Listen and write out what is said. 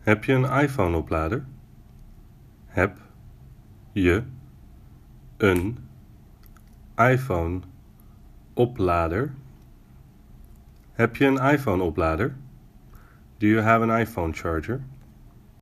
Heb je een iPhone-oplader? Heb je een iPhone-oplader? Heb je een iPhone-oplader? Do you have an iPhone charger?